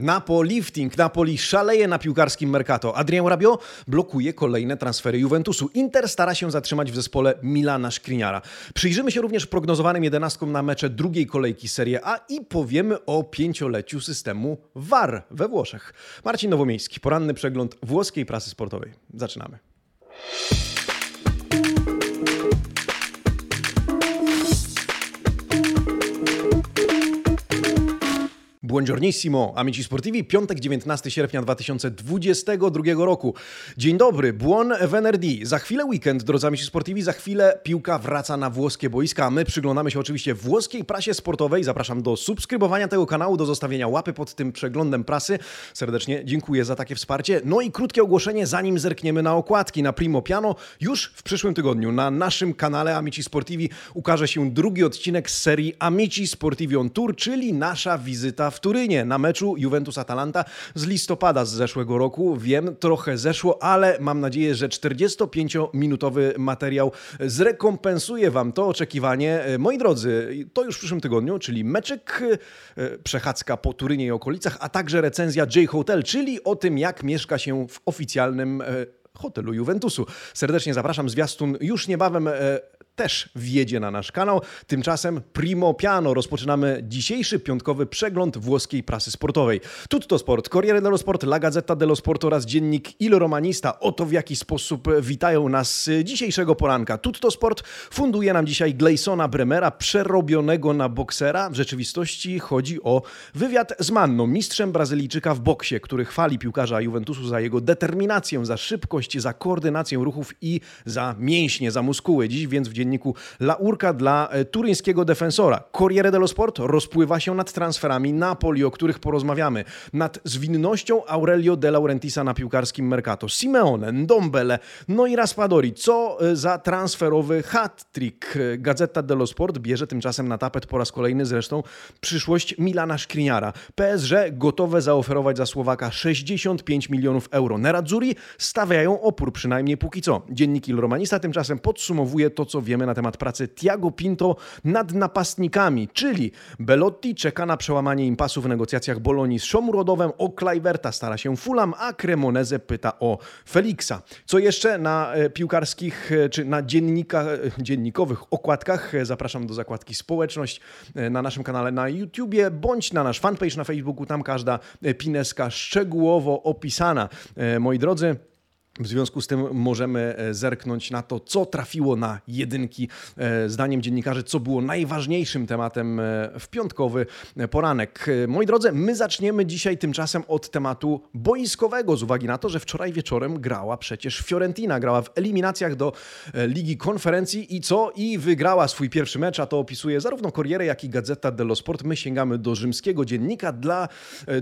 Napoli-lifting. Napoli szaleje na piłkarskim Mercato. Adrian Rabiot blokuje kolejne transfery Juventusu. Inter stara się zatrzymać w zespole Milana Szkriniara. Przyjrzymy się również prognozowanym jedenastkom na mecze drugiej kolejki Serie A i powiemy o pięcioleciu systemu VAR we Włoszech. Marcin Nowomiejski, poranny przegląd włoskiej prasy sportowej. Zaczynamy. Buongiornissimo, amici sportivi, piątek 19 sierpnia 2022 roku. Dzień dobry, buon venerdì. Za chwilę weekend, drodzy amici sportivi, za chwilę piłka wraca na włoskie boiska, my przyglądamy się oczywiście włoskiej prasie sportowej. Zapraszam do subskrybowania tego kanału, do zostawienia łapy pod tym przeglądem prasy. Serdecznie dziękuję za takie wsparcie. No i krótkie ogłoszenie, zanim zerkniemy na okładki na Primo Piano. Już w przyszłym tygodniu na naszym kanale Amici Sportivi ukaże się drugi odcinek z serii Amici Sportivi on Tour, czyli nasza wizyta w Turynie na meczu Juventus-Atalanta z listopada z zeszłego roku. Wiem, trochę zeszło, ale mam nadzieję, że 45-minutowy materiał zrekompensuje Wam to oczekiwanie. Moi drodzy, to już w przyszłym tygodniu, czyli meczek, e, przechadzka po Turynie i okolicach, a także recenzja J-Hotel, czyli o tym, jak mieszka się w oficjalnym e, hotelu Juventusu. Serdecznie zapraszam, zwiastun już niebawem e, też wjedzie na nasz kanał. Tymczasem Primo Piano rozpoczynamy dzisiejszy piątkowy przegląd włoskiej prasy sportowej. Tutto Sport, Corriere dello Sport, La Gazzetta dello Sport oraz dziennik Il Romanista. Oto w jaki sposób witają nas dzisiejszego poranka. Tutto Sport funduje nam dzisiaj Gleisona Bremera, przerobionego na boksera. W rzeczywistości chodzi o wywiad z Manną, mistrzem Brazylijczyka w boksie, który chwali piłkarza Juventusu za jego determinację, za szybkość, za koordynację ruchów i za mięśnie, za muskuły. Dziś więc w dzienniku dzienniku Laurka dla e, turyńskiego defensora. Corriere dello Sport rozpływa się nad transferami Napoli, o których porozmawiamy, nad zwinnością Aurelio De Laurentisa na piłkarskim Mercato, Simeone, Ndombele, no i Raspadori. Co e, za transferowy hat-trick. E, Gazeta dello Sport bierze tymczasem na tapet po raz kolejny zresztą przyszłość Milana Szkriniara. PSG gotowe zaoferować za Słowaka 65 milionów euro. Nerazzurri stawiają opór, przynajmniej póki co. Dziennik Il Romanista tymczasem podsumowuje to, co wiemy na temat pracy Tiago Pinto nad napastnikami, czyli Belotti czeka na przełamanie impasu w negocjacjach Bolonii z Szomurodowem, o Klajwerta stara się Fulham, a Cremoneze pyta o Felixa. Co jeszcze na e, piłkarskich e, czy na dziennikach, e, dziennikowych okładkach zapraszam do zakładki społeczność na naszym kanale na YouTubie bądź na nasz fanpage na Facebooku, tam każda pineska szczegółowo opisana. Moi drodzy, w związku z tym możemy e, zerknąć na to, co trafiło na jedynki. E, zdaniem dziennikarzy, co było najważniejszym tematem e, w piątkowy poranek. Moi drodzy, my zaczniemy dzisiaj tymczasem od tematu boiskowego, z uwagi na to, że wczoraj wieczorem grała przecież Fiorentina, grała w eliminacjach do Ligi Konferencji i co? I wygrała swój pierwszy mecz, a to opisuje zarówno Corriere, jak i Gazeta dello Sport. My sięgamy do rzymskiego dziennika dla,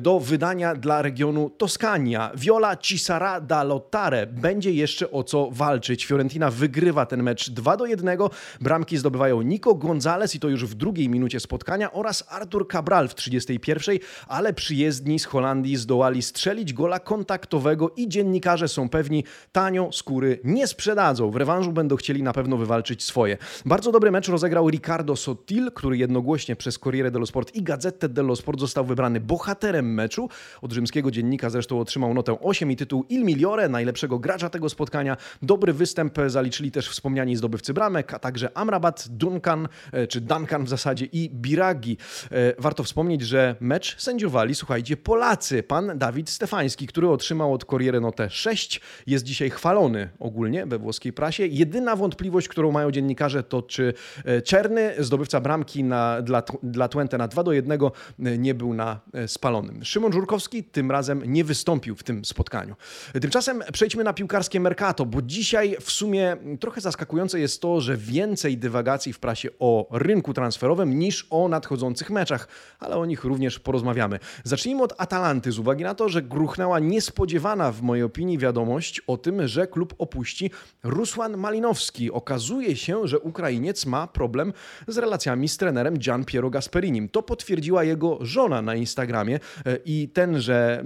do wydania dla regionu Toskania. Viola Cisara da Lottare będzie jeszcze o co walczyć. Fiorentina wygrywa ten mecz 2 do 1. Bramki zdobywają Nico Gonzalez i to już w drugiej minucie spotkania oraz Artur Cabral w 31, ale przyjezdni z Holandii zdołali strzelić gola kontaktowego i dziennikarze są pewni, tanio skóry nie sprzedadzą. W rewanżu będą chcieli na pewno wywalczyć swoje. Bardzo dobry mecz rozegrał Ricardo Sotil, który jednogłośnie przez Corriere dello Sport i Gazzetta dello Sport został wybrany bohaterem meczu. Od rzymskiego dziennika zresztą otrzymał notę 8 i tytuł Il Migliore, najlepszego gracza tego spotkania. Dobry występ zaliczyli też wspomniani zdobywcy bramek, a także Amrabat, Duncan, e, czy Duncan w zasadzie i Biragi. E, warto wspomnieć, że mecz sędziowali, słuchajcie, Polacy. Pan Dawid Stefański, który otrzymał od Corriere notę 6, jest dzisiaj chwalony ogólnie we włoskiej prasie. Jedyna wątpliwość, którą mają dziennikarze, to czy e, Czerny, zdobywca bramki na, dla, dla Twente na 2 do 1, nie był na spalonym. Szymon Żurkowski tym razem nie wystąpił w tym spotkaniu. Tymczasem przejdźmy na piłkarskie Mercato, bo dzisiaj w sumie trochę zaskakujące jest to, że więcej dywagacji w prasie o rynku transferowym niż o nadchodzących meczach, ale o nich również porozmawiamy. Zacznijmy od Atalanty, z uwagi na to, że gruchnęła niespodziewana w mojej opinii wiadomość o tym, że klub opuści Rusłan Malinowski. Okazuje się, że Ukrainiec ma problem z relacjami z trenerem Gian Piero Gasperinim. To potwierdziła jego żona na Instagramie e, i tenże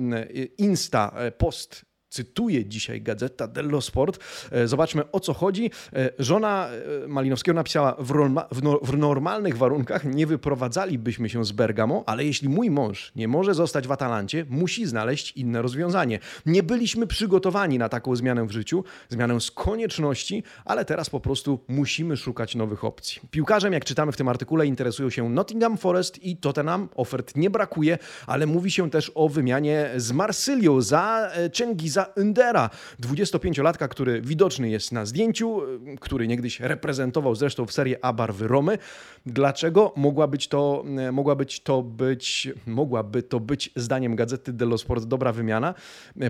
Insta e, post cytuję dzisiaj Gazeta dello Sport. E, zobaczmy o co chodzi. E, żona e, Malinowskiego napisała: w, w, no w, normalnych warunkach nie wyprowadzalibyśmy się z Bergamo, ale jeśli mój mąż nie może zostać w Atalancie, musi znaleźć inne rozwiązanie. Nie byliśmy przygotowani na taką zmianę w życiu, zmianę z konieczności, ale teraz po prostu musimy szukać nowych opcji. Piłkarzem, jak czytamy w tym artykule, interesują się Nottingham Forest i Tottenham. Ofert nie brakuje, ale mówi się też o wymianie z Marsylią za Cengiza Undera, 25-latka, który widoczny jest na zdjęciu, który niegdyś reprezentował zresztą w serii A barwy Romy. Dlaczego mogła być to, mogła być to być, mogłaby to być zdaniem Gazety dello Sport dobra wymiana?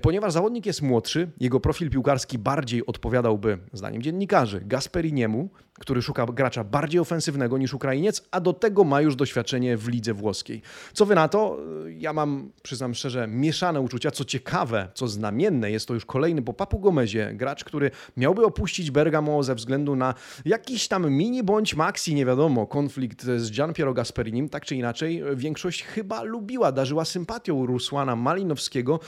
Ponieważ zawodnik jest młodszy, jego profil piłkarski bardziej odpowiadałby, zdaniem dziennikarzy, Gasperiniemu, który szuka gracza bardziej ofensywnego niż Ukrainiec, a do tego ma już doświadczenie w lidze włoskiej. Co wy na to? Ja mam, przyznam szczerze, mieszane uczucia. Co ciekawe, co znamienne, jest to już kolejny po Papu Gomezie gracz, który miałby opuścić Bergamo ze względu na jakiś tam mini bądź maxi, nie wiadomo, konflikt z Gian Piero Gasperinim. Tak czy inaczej, większość chyba lubiła, darzyła sympatią Rusłana Malinowskiego,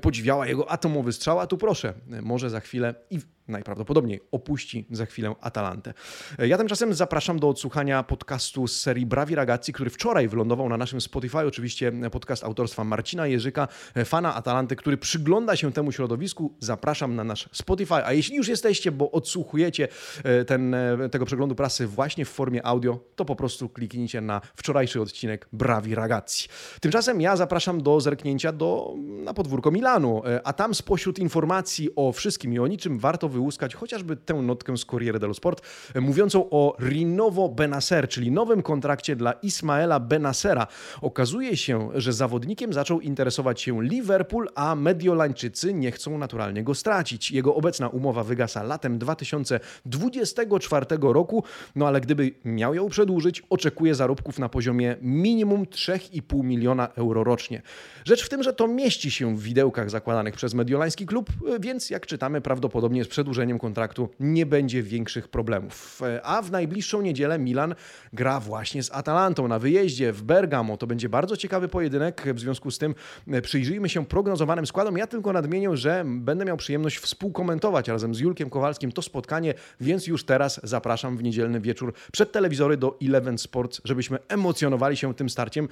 podziwiała jego atomowy strzał, a tu proszę, może za chwilę i najprawdopodobniej opuści za chwilę Atalantę. Ja tymczasem zapraszam do odsłuchania podcastu z serii Brawi Ragazzi, który wczoraj wylądował na naszym Spotify. Oczywiście podcast autorstwa Marcina Jerzyka, fana Atalanty, który przygląda się temu środowisku. Zapraszam na nasz Spotify. A jeśli już jesteście, bo odsłuchujecie e, ten, e, tego przeglądu prasy właśnie w formie audio, to po prostu kliknijcie na wczorajszy odcinek Brawi Ragazzi. Tymczasem ja zapraszam do zerknięcia do, na podwórko Milanu, e, a tam spośród informacji o wszystkim i o niczym warto wyłuskać wyłuskać chociażby tę notkę z Corriere dello Sport, mówiącą o Rinovo Benacer, czyli nowym kontrakcie dla Ismaela Benacera. Okazuje się, że zawodnikiem zaczął interesować się Liverpool, a Mediolańczycy nie chcą naturalnie go stracić. Jego obecna umowa wygasa latem 2024 roku, no ale gdyby miał ją przedłużyć, oczekuje zarobków na poziomie minimum 3,5 miliona euro rocznie. Rzecz w tym, że to mieści się w widełkach zakładanych przez mediolański klub, więc jak czytamy, prawdopodobnie z przedłużeniem przedłużeniem kontraktu nie będzie większych problemów. A w najbliższą niedzielę Milan gra właśnie z Atalantą na wyjeździe w Bergamo. To będzie bardzo ciekawy pojedynek. W związku z tym przyjrzyjmy się prognozowanym składom. Ja tylko nadmienię, że będę miał przyjemność współkomentować razem z Julkiem Kowalskim to spotkanie, więc już teraz zapraszam w niedzielny wieczór przed telewizory do Eleven Sports, żebyśmy emocjonowali się tym starciem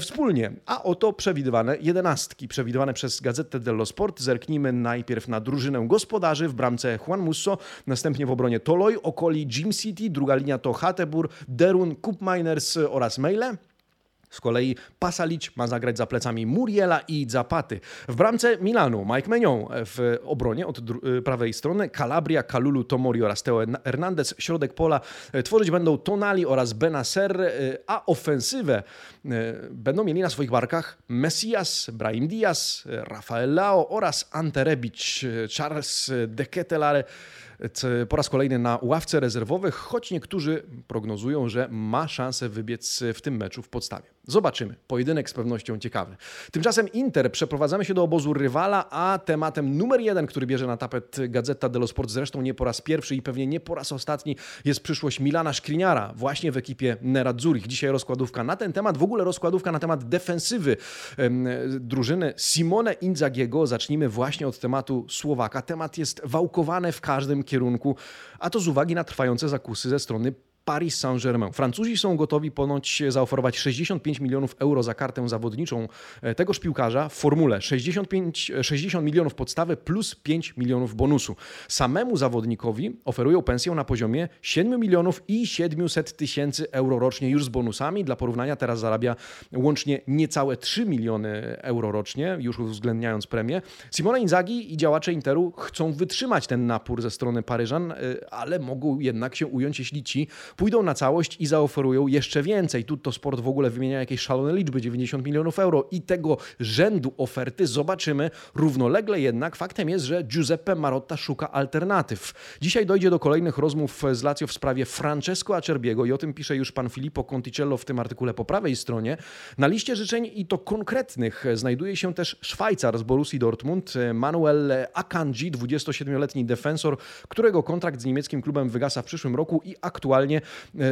wspólnie. A oto przewidywane jedenastki, przewidywane przez Gazetę dello Sport. Zerknijmy najpierw na drużynę gospodarzy w bramce Juan Musso, następnie w obronie Toloi, Okoli, Jim City, druga linia to Hatebur, Derun, Cup Miners oraz Mele. Z kolei Pasalic ma zagrać za plecami Muriela i Zapaty. W bramce Milanu Mike Menion w obronie od y, prawej strony Calabria, Kalulu, Tomori oraz Teo Hernandez. Środek pola y, tworzyć będą Tonali oraz Benacer, a ofensywę będą mieli na swoich barkach Messias, Brahim Diaz, Rafael Lao oraz Ante Rebic, Charles de Ketelare po raz kolejny na ławce rezerwowych, choć niektórzy prognozują, że ma szansę wybiec w tym meczu w podstawie. Zobaczymy. Pojedynek z pewnością ciekawy. Tymczasem Inter przeprowadzamy się do obozu rywala, a tematem numer jeden, który bierze na tapet Gazeta dello Sport, zresztą nie po raz pierwszy i pewnie nie po raz ostatni, jest przyszłość Milana Szkriniara, właśnie w ekipie Nerazzurich. Dzisiaj rozkładówka na ten temat, w ogóle rozkładówka na temat defensywy drużyny Simone Inzagiego. Zacznijmy właśnie od tematu Słowaka. Temat jest wałkowany w każdym kierunku, a to z uwagi na trwające zakusy ze strony Paris Saint-Germain. Francuzi są gotowi ponoć zaoferować 65 milionów euro za kartę zawodniczą e, tegoż piłkarza w formule 65, 60 milionów podstawy plus 5 milionów bonusu. Samemu zawodnikowi oferują pensję na poziomie 7 milionów i 700 tysięcy euro rocznie już z bonusami. Dla porównania teraz zarabia łącznie niecałe 3 miliony euro rocznie, już uwzględniając premię. Simone Inzaghi i działacze Interu chcą wytrzymać ten napór ze strony Paryżan, e, ale mogą jednak się ująć, jeśli ci pójdą na całość i zaoferują jeszcze więcej. Tutto Sport w ogóle wymienia jakieś szalone liczby, 90 milionów euro i tego rzędu oferty zobaczymy równolegle jednak. Faktem jest, że Giuseppe Marotta szuka alternatyw. Dzisiaj dojdzie do kolejnych rozmów z Lazio w sprawie Francesco Acerbiego i o tym pisze już pan Filippo Conticello w tym artykule po prawej stronie. Na liście życzeń i to konkretnych znajduje się też Szwajcar z Borussii Dortmund, Manuel Akanji, 27-letni defensor, którego kontrakt z niemieckim klubem wygasa w przyszłym roku i aktualnie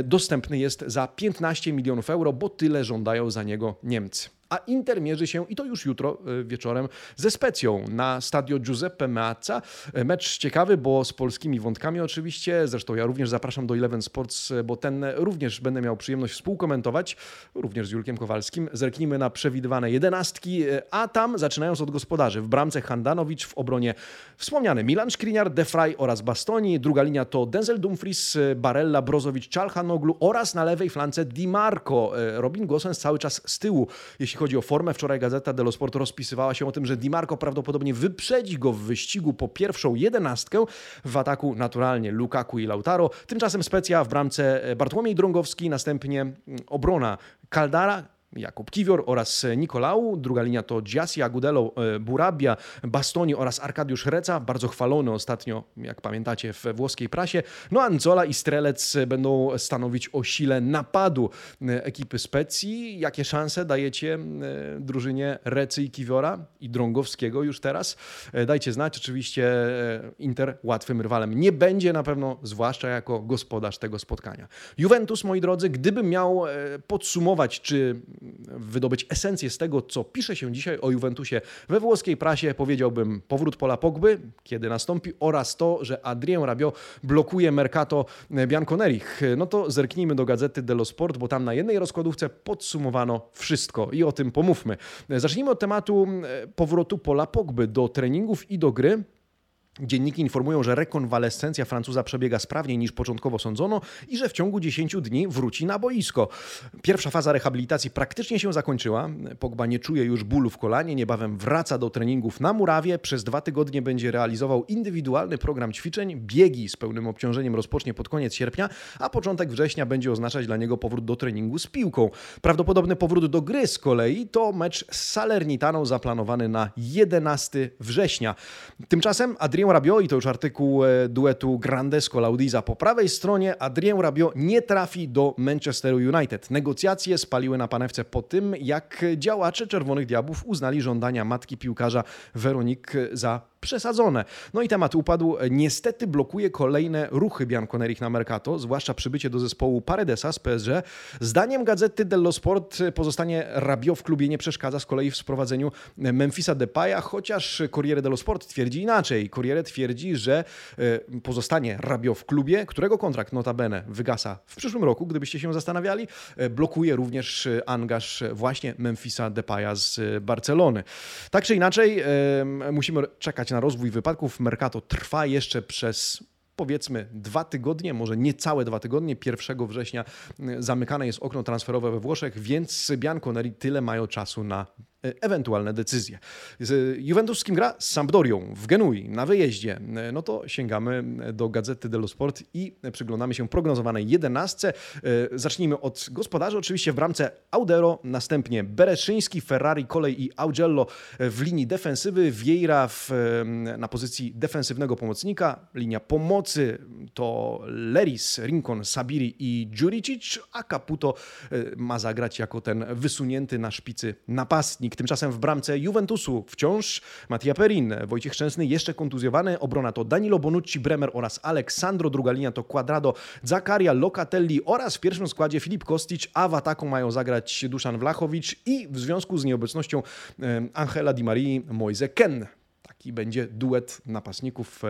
dostępny jest za 15 milionów euro, bo tyle żądają za niego Niemcy. A Inter mierzy się i to już jutro wieczorem ze Specją na stadio Giuseppe Meazza. Mecz ciekawy, bo z polskimi wątkami oczywiście, zresztą ja również zapraszam do Eleven Sports, bo ten również będę miał przyjemność współkomentować, również z Julkiem Kowalskim. Zerknijmy na przewidywane jedenastki, a tam zaczynając od gospodarzy. W bramce Handanowicz, w obronie wspomniany Milan Skriniar, Defray oraz Bastoni. Druga linia to Denzel Dumfries, Barella, Brozowicz, Czalhanoglu oraz na lewej flance Di Marco. Robin Gosens cały czas z tyłu, jeśli chodzi o formę. Wczoraj Gazeta dello Sport rozpisywała się o tym, że Di Marco prawdopodobnie wyprzedzi go w wyścigu po pierwszą jedenastkę. W ataku naturalnie Lukaku i Lautaro. Tymczasem Specja w bramce Bartłomiej Drągowski, następnie obrona Caldara, Jakub Kiwior oraz Nikolał. Druga linia to Giassi, Agudelo, e, Burabia, Bastoni oraz Arkadiusz Reca, bardzo chwalony ostatnio, jak pamiętacie, w włoskiej prasie. No Anzola i Strelec będą stanowić o sile napadu e, ekipy Specji. Jakie szanse dajecie e, drużynie Recy i Kiwiora i Drągowskiego już teraz? Dajcie znać, oczywiście Inter łatwym rywalem nie będzie na pewno, zwłaszcza jako gospodarz tego spotkania. Juventus, moi drodzy, gdybym miał podsumować, czy wydobyć esencję z tego, co pisze się dzisiaj o Juventusie we włoskiej prasie, powiedziałbym powrót Pola Pogby, kiedy nastąpi, oraz to, że Adrien Rabiot blokuje Mercato Bianconerich. No to zerknijmy do gazety dello Sport, bo tam na jednej rozkładówce podsumowano wszystko i o tym pomówmy. Zacznijmy od tematu powrotu Pola Pogby do treningów i do gry. Dzienniki informują, że rekonwalescencja Francuza przebiega sprawniej niż początkowo sądzono i że w ciągu 10 dni wróci na boisko. Pierwsza faza rehabilitacji praktycznie się zakończyła. Pogba nie czuje już bólu w kolanie, niebawem wraca do treningów na murawie. Przez dwa tygodnie będzie realizował indywidualny program ćwiczeń. Biegi z pełnym obciążeniem rozpocznie pod koniec sierpnia, a początek września będzie oznaczać dla niego powrót do treningu z piłką. Prawdopodobny powrót do gry z kolei to mecz z Salernitaną zaplanowany na 11 września. Tymczasem Adrien Rabiot i to już artykuł e, duetu Grandesco Laudiza po prawej stronie, Adrien Rabiot nie trafi do Manchesteru United. Negocjacje spaliły na panewce po tym, jak działacze Czerwonych Diabłów uznali żądania matki piłkarza Weronik za przesadzone. No i temat upadł. Niestety blokuje kolejne ruchy Bianconerich na Mercato, zwłaszcza przybycie do zespołu Paredesa z PSG. Zdaniem gazety dello Sport pozostanie Rabio w klubie nie przeszkadza z kolei w sprowadzeniu Memphisa Depaya, chociaż Corriere dello Sport twierdzi inaczej. Corriere twierdzi, że e, pozostanie Rabio w klubie, którego kontrakt notabene wygasa w przyszłym roku, gdybyście się zastanawiali. E, blokuje również angaż właśnie Memphisa Depaya z Barcelony. Tak czy inaczej, musimy czekać na rozwój wypadków. Mercato trwa jeszcze przez powiedzmy dwa tygodnie, może niecałe dwa tygodnie. 1 września zamykane jest okno transferowe we Włoszech, więc Bianconeri tyle mają czasu na ewentualne decyzje. Juventus z kim gra? Z Sampdorią w Genui na wyjeździe. E, no to sięgamy do Gazety dello Sport i przyglądamy się prognozowanej jedenastce. E, zacznijmy od gospodarzy. Oczywiście w bramce Audero, następnie Bereszyński, Ferrari, Kolej i Augello w linii defensywy, Vieira w, na pozycji defensywnego pomocnika. Linia pomocy to Leris, Rincon, Sabiri i Djuricic, a Caputo ma zagrać jako ten wysunięty na szpicy napastnik. Tymczasem w bramce Juventusu wciąż Mattia Perin, Wojciech Szczęsny jeszcze kontuzjowany. Obrona to Danilo Bonucci, Bremer oraz Aleksandro. Druga linia to Quadrado, Zakaria, Locatelli oraz w pierwszym składzie Filip Kostic, a w ataku mają zagrać Duszan Wlachowicz i w związku z nieobecnością Angela Di Marii Moise Ken. Taki będzie duet napastników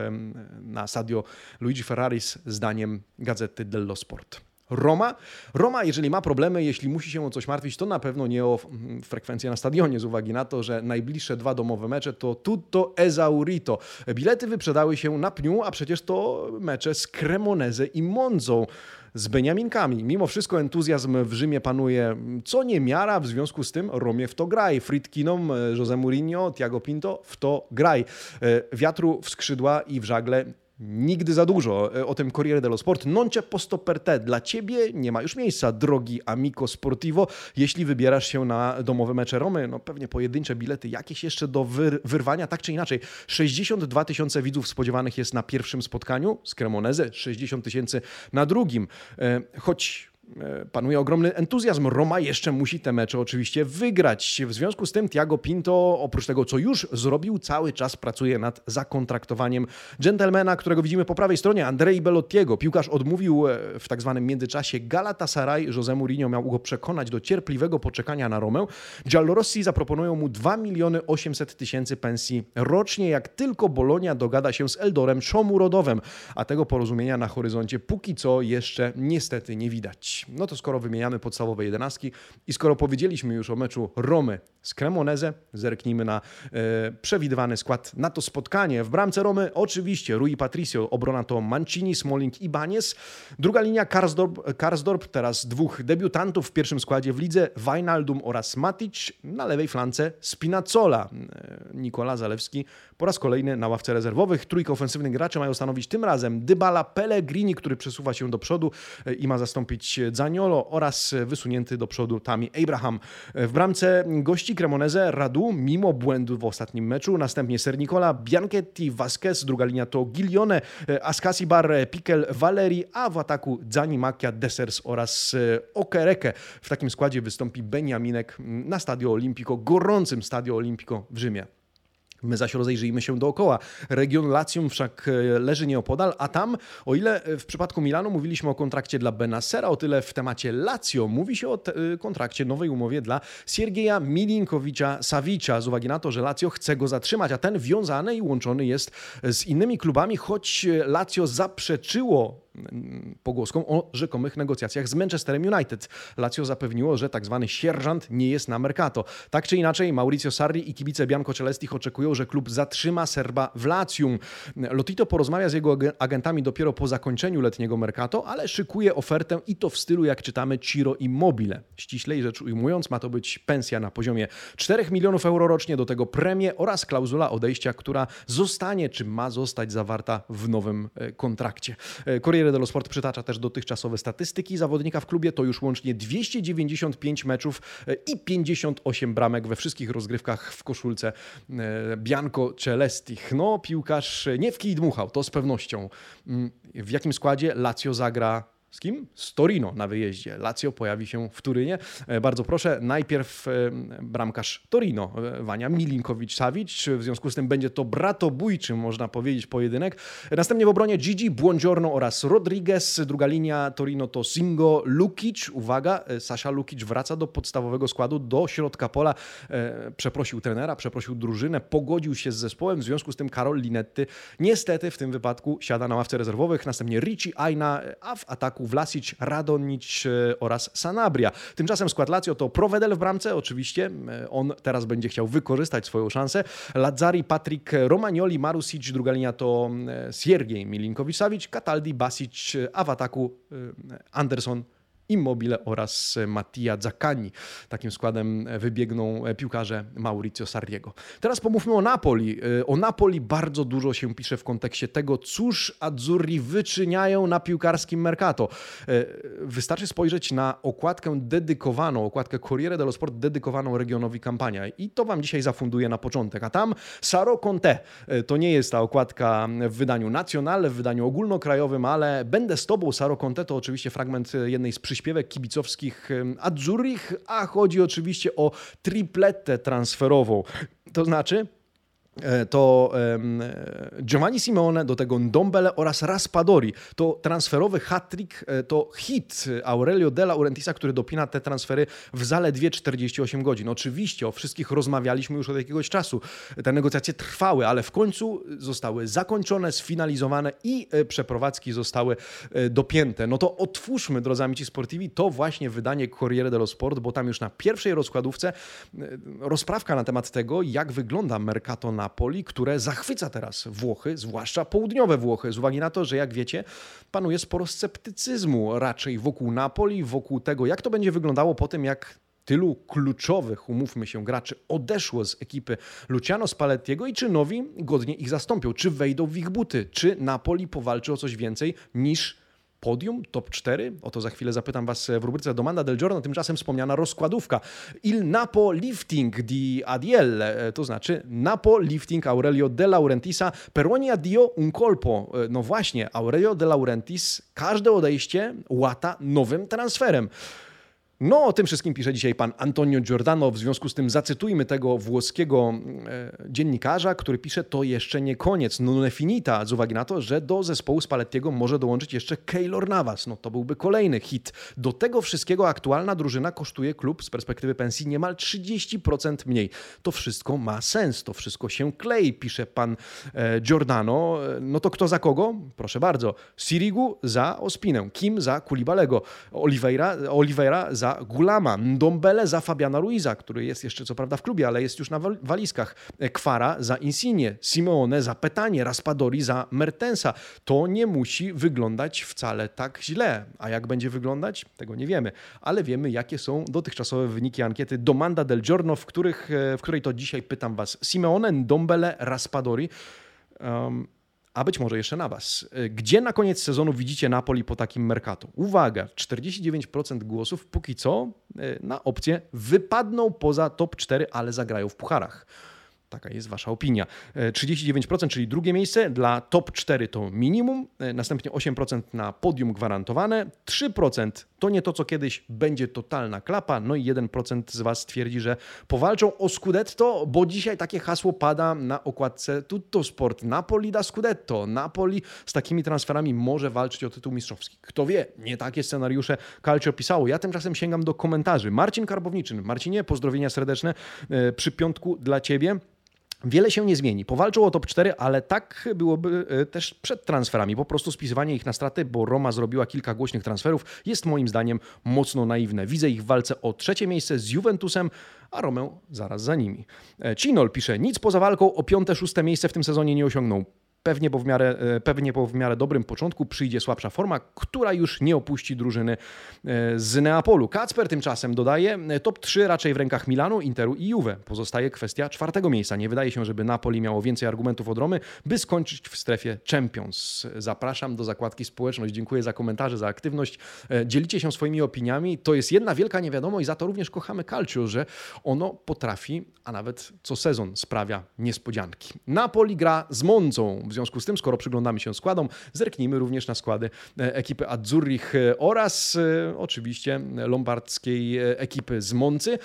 na Sadio Luigi Ferraris zdaniem gazety dello Sport. Roma. Roma, jeżeli ma problemy, jeśli musi się o coś martwić, to na pewno nie o mm, frekwencję na stadionie, z uwagi na to, że najbliższe dwa domowe mecze to tutto esaurito. Bilety wyprzedały się na pniu, a przecież to mecze z Cremoneze i Monzą z Beniaminkami. Mimo wszystko entuzjazm w Rzymie panuje co niemiara, w związku z tym Romie w to graj. Fritkinom, Jose Mourinho, Tiago Pinto w to graj. E, wiatru w skrzydła i w żagle Nigdy za dużo. E, o tym Corriere dello Sport. Non c'è posto per te. Dla ciebie nie ma już miejsca, drogi amico sportivo. Jeśli wybierasz się na domowe mecze Romy, no pewnie pojedyncze bilety, jakieś jeszcze do wyr wyrwania, tak czy inaczej. 62 tysiące widzów spodziewanych jest na pierwszym spotkaniu z Cremoneze, 60 tysięcy na drugim. E, choć panuje ogromny entuzjazm. Roma jeszcze musi te mecze oczywiście wygrać. W związku z tym Tiago Pinto, oprócz tego co już zrobił, cały czas pracuje nad zakontraktowaniem gentlemana, którego widzimy po prawej stronie, Andrei Bellottiego. Piłkarz odmówił e, w tak zwanym międzyczasie Galatasaray. Jose Mourinho miał go przekonać do cierpliwego poczekania na Romę. Giallorossi zaproponują mu 2 miliony 800 tysięcy pensji rocznie, jak tylko Bolonia dogada się z Eldorem Szomurodowem, a tego porozumienia na horyzoncie póki co jeszcze niestety nie widać. No to skoro wymieniamy podstawowe jedenastki i skoro powiedzieliśmy już o meczu Romy z Cremoneze, zerknijmy na e, przewidywany skład na to spotkanie. W bramce Romy oczywiście Rui Patricio, obrona to Mancini, Smalling i Banies. Druga linia Karsdorp, Karsdorp, teraz dwóch debiutantów w pierwszym składzie w lidze, Wijnaldum oraz Matic. Na lewej flance Spinazzola. E, Nikola Zalewski po raz kolejny na ławce rezerwowych. Trójkę ofensywnych graczy mają stanowić tym razem Dybala Pellegrini, który przesuwa się do przodu e, i ma zastąpić Zaniolo oraz wysunięty do przodu Tami Abraham. W bramce gości Cremoneze Radu, mimo błędu w ostatnim meczu, następnie Sernicola, Bianchetti, Vasquez, druga linia to Gilione, Askasibar, Pikel, Valeri, a w ataku Zani Makia, Desers oraz e, Okereke. W takim składzie wystąpi Beniaminek na Stadio Olimpico, gorącym Stadio Olimpico w Rzymie. My zaś rozejrzyjmy się dookoła. Region Latium wszak e, leży nieopodal, a tam, o ile w przypadku Milanu mówiliśmy o kontrakcie dla Benasera, o tyle w temacie Lazio mówi się o te, kontrakcie, nowej umowie dla Siergieja Milinkowicza Savicza, z uwagi na to, że Lazio chce go zatrzymać, a ten wiązany i łączony jest z innymi klubami, choć Lazio zaprzeczyło pogłoskom o rzekomych negocjacjach z Manchesterem United. Lazio zapewniło, że tak zwany sierżant nie jest na Mercato. Tak czy inaczej, Mauricio Sarri i kibice Bianco Celestich oczekują, że klub zatrzyma Serba w Latium. Lotito porozmawia z jego agentami dopiero po zakończeniu letniego Mercato, ale szykuje ofertę i to w stylu, jak czytamy, Ciro Immobile. Ściślej rzecz ujmując, ma to być pensja na poziomie 4 milionów euro rocznie, do tego premie oraz klauzula odejścia, która zostanie, czy ma zostać zawarta w nowym e, kontrakcie. Corriere Corriere dello Sport przytacza też dotychczasowe statystyki zawodnika w klubie. To już łącznie 295 meczów e, i 58 bramek we wszystkich rozgrywkach w koszulce e, Bianco Celestich. No, piłkarz nie w kij dmuchał, to z pewnością. Mm, w jakim składzie Lazio zagra z kim? Z Torino na wyjeździe. Lazio pojawi się w Turynie. E, bardzo proszę, najpierw e, bramkarz Torino, e, Wania Milinkowicz-Savic. W związku z tym będzie to bratobójczy, można powiedzieć, pojedynek. Następnie w obronie Gigi, Buongiorno oraz Rodriguez. Druga linia Torino to Singo, Lukic. Uwaga, Sasza Lukic wraca do podstawowego składu, do środka pola. Przeprosił trenera, przeprosił drużynę, pogodził się z zespołem. W związku z tym Karol Linetty niestety w tym wypadku siada na ławce rezerwowych. Następnie Ricci Aina, a w ataku ataku Vlasic, Radonic e, oraz Sanabria. Tymczasem skład Lazio to Provedel w bramce, oczywiście. E, on teraz będzie chciał wykorzystać swoją szansę. Lazzari, Patryk, Romagnoli, Marusic, druga linia to e, Siergiej Milinkowicz-Savic, Cataldi, Basic, a w ataku Anderson, Immobile oraz Mattia Zaccani. Takim składem wybiegną piłkarze Mauricio Sarriego. Teraz pomówmy o Napoli. O Napoli bardzo dużo się pisze w kontekście tego, cóż Azzurri wyczyniają na piłkarskim Mercato. Wystarczy spojrzeć na okładkę dedykowaną, okładkę Corriere dello Sport dedykowaną regionowi kampania i to Wam dzisiaj zafunduję na początek. A tam Saro Conte. To nie jest ta okładka w wydaniu nacjonalnym, w wydaniu ogólnokrajowym, ale Będę z Tobą, Saro Conte to oczywiście fragment jednej z przyśpiewek przyśpiewek kibicowskich Azzurrich, a chodzi oczywiście o tripletę transferową. To znaczy, to Giovanni Simeone, do tego Ndombele oraz Raspadori. To transferowy hat-trick, e, to hit Aurelio de Laurentisa, który dopina te transfery w zaledwie 48 godzin. Oczywiście o wszystkich rozmawialiśmy już od jakiegoś czasu. Te negocjacje trwały, ale w końcu zostały zakończone, sfinalizowane i e, przeprowadzki zostały dopięte. No to otwórzmy, drodzy amici sportivi, to właśnie wydanie Corriere dello Sport, bo tam już na pierwszej rozkładówce rozprawka na temat tego, jak wygląda Mercato na Napoli, które zachwyca teraz Włochy, zwłaszcza południowe Włochy, z uwagi na to, że jak wiecie, panuje sporo sceptycyzmu raczej wokół Napoli, wokół tego, jak to będzie wyglądało po tym, jak tylu kluczowych, umówmy się, graczy odeszło z ekipy Luciano Spallettiego i czy nowi godnie ich zastąpią, czy wejdą w ich buty, czy Napoli powalczy o coś więcej niż podium, top 4? O to za chwilę zapytam Was w rubryce Domanda del Giorno, tymczasem wspomniana rozkładówka. Il Napo Lifting di Adiel, to znaczy Napo Lifting Aurelio De Laurentisa per ogni addio un colpo. No właśnie, Aurelio De Laurentis każde odejście łata nowym transferem. No, o tym wszystkim pisze dzisiaj pan Antonio Giordano. W związku z tym zacytujmy tego włoskiego e, dziennikarza, który pisze: To jeszcze nie koniec, non finita, z uwagi na to, że do zespołu Spallettiego może dołączyć jeszcze Keylor Navas. No to byłby kolejny hit. Do tego wszystkiego aktualna drużyna kosztuje klub z perspektywy pensji niemal 30% mniej. To wszystko ma sens, to wszystko się klei, pisze pan e, Giordano. No to kto za kogo? Proszę bardzo. Sirigu za Ospinę, Kim za Kulibalego, Oliveira, Oliveira za Gulama, Ndombele za Fabiana Ruiza, który jest jeszcze co prawda w klubie, ale jest już na walizkach, Kwara za Insigne, Simeone za Petanie, Raspadori za Mertensa. To nie musi wyglądać wcale tak źle. A jak będzie wyglądać? Tego nie wiemy, ale wiemy jakie są dotychczasowe wyniki ankiety Domanda del Giorno, w, których, e, w której to dzisiaj pytam Was. Simeone, Ndombele, Raspadori. Um, a być może jeszcze na Was. Y, gdzie na koniec sezonu widzicie Napoli po takim Mercato? Uwaga, 49% głosów póki co y, na opcję wypadną poza top 4, ale zagrają w pucharach. Taka jest Wasza opinia. 39%, e, czyli drugie miejsce. Dla top 4 to minimum, e, następnie 8% na podium gwarantowane, 3% to nie to, co kiedyś będzie totalna klapa, no i 1% z Was twierdzi, że powalczą o Scudetto, bo dzisiaj takie hasło pada na okładce Tutto Sport. Napoli da Scudetto. Napoli z takimi transferami może walczyć o tytuł mistrzowski. Kto wie, nie takie scenariusze Calcio pisało. Ja tymczasem sięgam do komentarzy. Marcin Karbowniczyn. Marcinie, pozdrowienia serdeczne e, przy piątku dla Ciebie. Wiele się nie zmieni. Powalczą o top 4, ale tak byłoby e, też przed transferami. Po prostu spisywanie ich na straty, bo Roma zrobiła kilka głośnych transferów, jest moim zdaniem mocno naiwne. Widzę ich w walce o trzecie miejsce z Juventusem, a Romeo zaraz za nimi. E, Cinol pisze, nic poza walką o piąte, szóste miejsce w tym sezonie nie osiągnął. Pewnie po, w miarę, e, pewnie po w miarę dobrym początku przyjdzie słabsza forma, która już nie opuści drużyny e, z Neapolu. Kacper tymczasem dodaje, e, top 3 raczej w rękach Milanu, Interu i Juve. Pozostaje kwestia czwartego miejsca. Nie wydaje się, żeby Napoli miało więcej argumentów od Romy, by skończyć w strefie Champions. Zapraszam do zakładki społeczność. Dziękuję za komentarze, za aktywność. Dzielicie się swoimi opiniami. To jest jedna wielka niewiadomość i za to również kochamy Calcio, że ono potrafi, a nawet co sezon sprawia niespodzianki. Napoli gra z Monzą w związku z tym, skoro przyglądamy się składom, zerknijmy również na składy e, ekipy Azzurrich e, oraz e, oczywiście lombardzkiej ekipy z Moncy.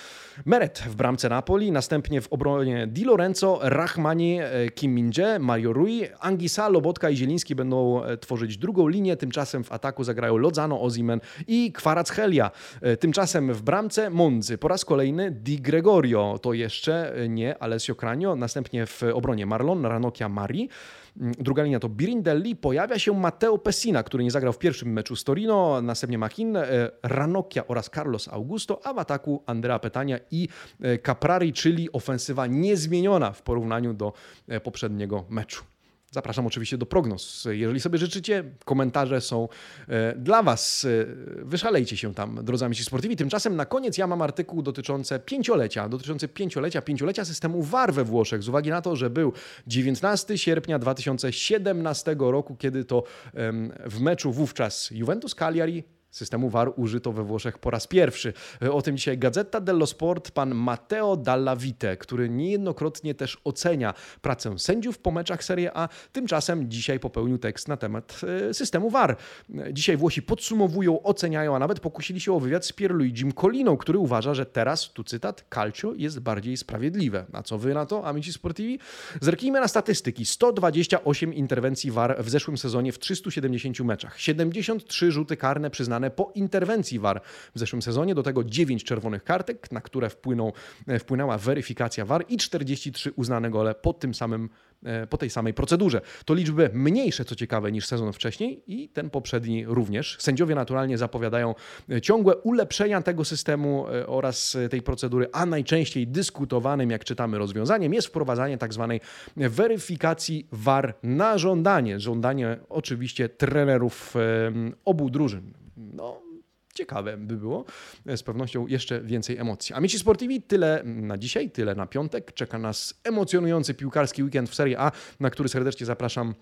Meret w bramce Napoli, następnie w obronie Di Lorenzo, Rahmani, Kim Min-jae, Mario Rui, Angisa, Lobotka i Zieliński będą tworzyć drugą linię, tymczasem w ataku zagrają Lozano, Ozimen i Kwaracchelia. Tymczasem w bramce Monzy po raz kolejny Di Gregorio, to jeszcze nie Alessio Cranio, następnie w obronie Marlon, Ranocchia, Mari, druga linia to Birindelli, pojawia się Matteo Pessina, który nie zagrał w pierwszym meczu z Torino, następnie Machin, e, Ranocchia oraz Carlos Augusto, a w ataku Andrea Petania i e, Caprari, czyli ofensywa niezmieniona w porównaniu do e, poprzedniego meczu. Zapraszam oczywiście do prognoz. Jeżeli sobie życzycie, komentarze są e, dla Was. E, wyszalejcie się tam, drodzy amici sportivi. Tymczasem na koniec ja mam artykuł dotyczący pięciolecia, dotyczący pięciolecia, pięciolecia systemu VAR we Włoszech, z uwagi na to, że był 19 sierpnia 2017 roku, kiedy to w meczu wówczas Juventus Cagliari Systemu VAR użyto we Włoszech po raz pierwszy. O tym dzisiaj Gazeta dello Sport, pan Matteo Dalla Vite, który niejednokrotnie też ocenia pracę sędziów po meczach Serie A. Tymczasem dzisiaj popełnił tekst na temat e, systemu VAR. Dzisiaj Włosi podsumowują, oceniają, a nawet pokusili się o wywiad z Pierluigim Coliną, który uważa, że teraz, tu cytat, calcio jest bardziej sprawiedliwe. A co wy na to, amici sportivi? Zerknijmy na statystyki. 128 interwencji VAR w zeszłym sezonie w 370 meczach. 73 rzuty karne przyznane po interwencji VAR w zeszłym sezonie. Do tego 9 czerwonych kartek, na które wpłynął, e, wpłynęła weryfikacja VAR i 43 uznane gole po tym samym e, po tej samej procedurze. To liczby mniejsze, co ciekawe, niż sezon wcześniej i ten poprzedni również. Sędziowie naturalnie zapowiadają e, ciągłe ulepszenia tego systemu oraz tej procedury, a najczęściej dyskutowanym, jak czytamy, rozwiązaniem jest wprowadzanie tak zwanej weryfikacji VAR na żądanie. Żądanie oczywiście trenerów obu drużyn no, ciekawe by było. Z pewnością jeszcze więcej emocji. Amici Sportivi, tyle na dzisiaj, tyle na piątek. Czeka nas emocjonujący piłkarski weekend w Serie A, na który serdecznie zapraszam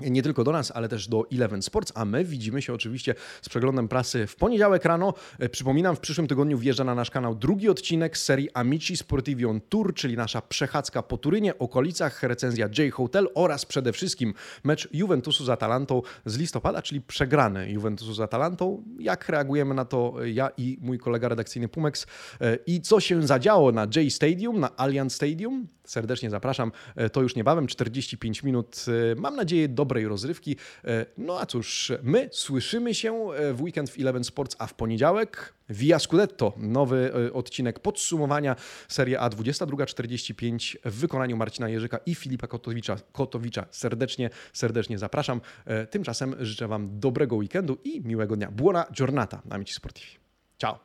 nie tylko do nas, ale też do Eleven Sports, a my widzimy się oczywiście z przeglądem prasy w poniedziałek rano. E, przypominam, w przyszłym tygodniu wjeżdża na nasz kanał drugi odcinek serii Amici Sportivi on Tour, czyli nasza przechadzka po Turynie, okolicach, recenzja J Hotel oraz przede wszystkim mecz Juventusu z Atalantą z listopada, czyli przegrany Juventusu z Atalantą. Jak reagujemy na to ja i mój kolega redakcyjny Pumex e, i co się zadziało na J Stadium, na Allianz Stadium? Serdecznie zapraszam. E, to już niebawem, 45 minut. Mam nadzieję, dobre dobrej rozrywki. E, no a cóż, my słyszymy się e, w weekend w Eleven Sports, a w poniedziałek Via Scudetto, nowy e, odcinek podsumowania Serie A 22.45 w wykonaniu Marcina Jerzyka i Filipa Kotowicza. Kotowicza. Serdecznie, serdecznie zapraszam. Tymczasem życzę Wam dobrego weekendu i miłego dnia. Buona giornata, amici sportivi. Ciao!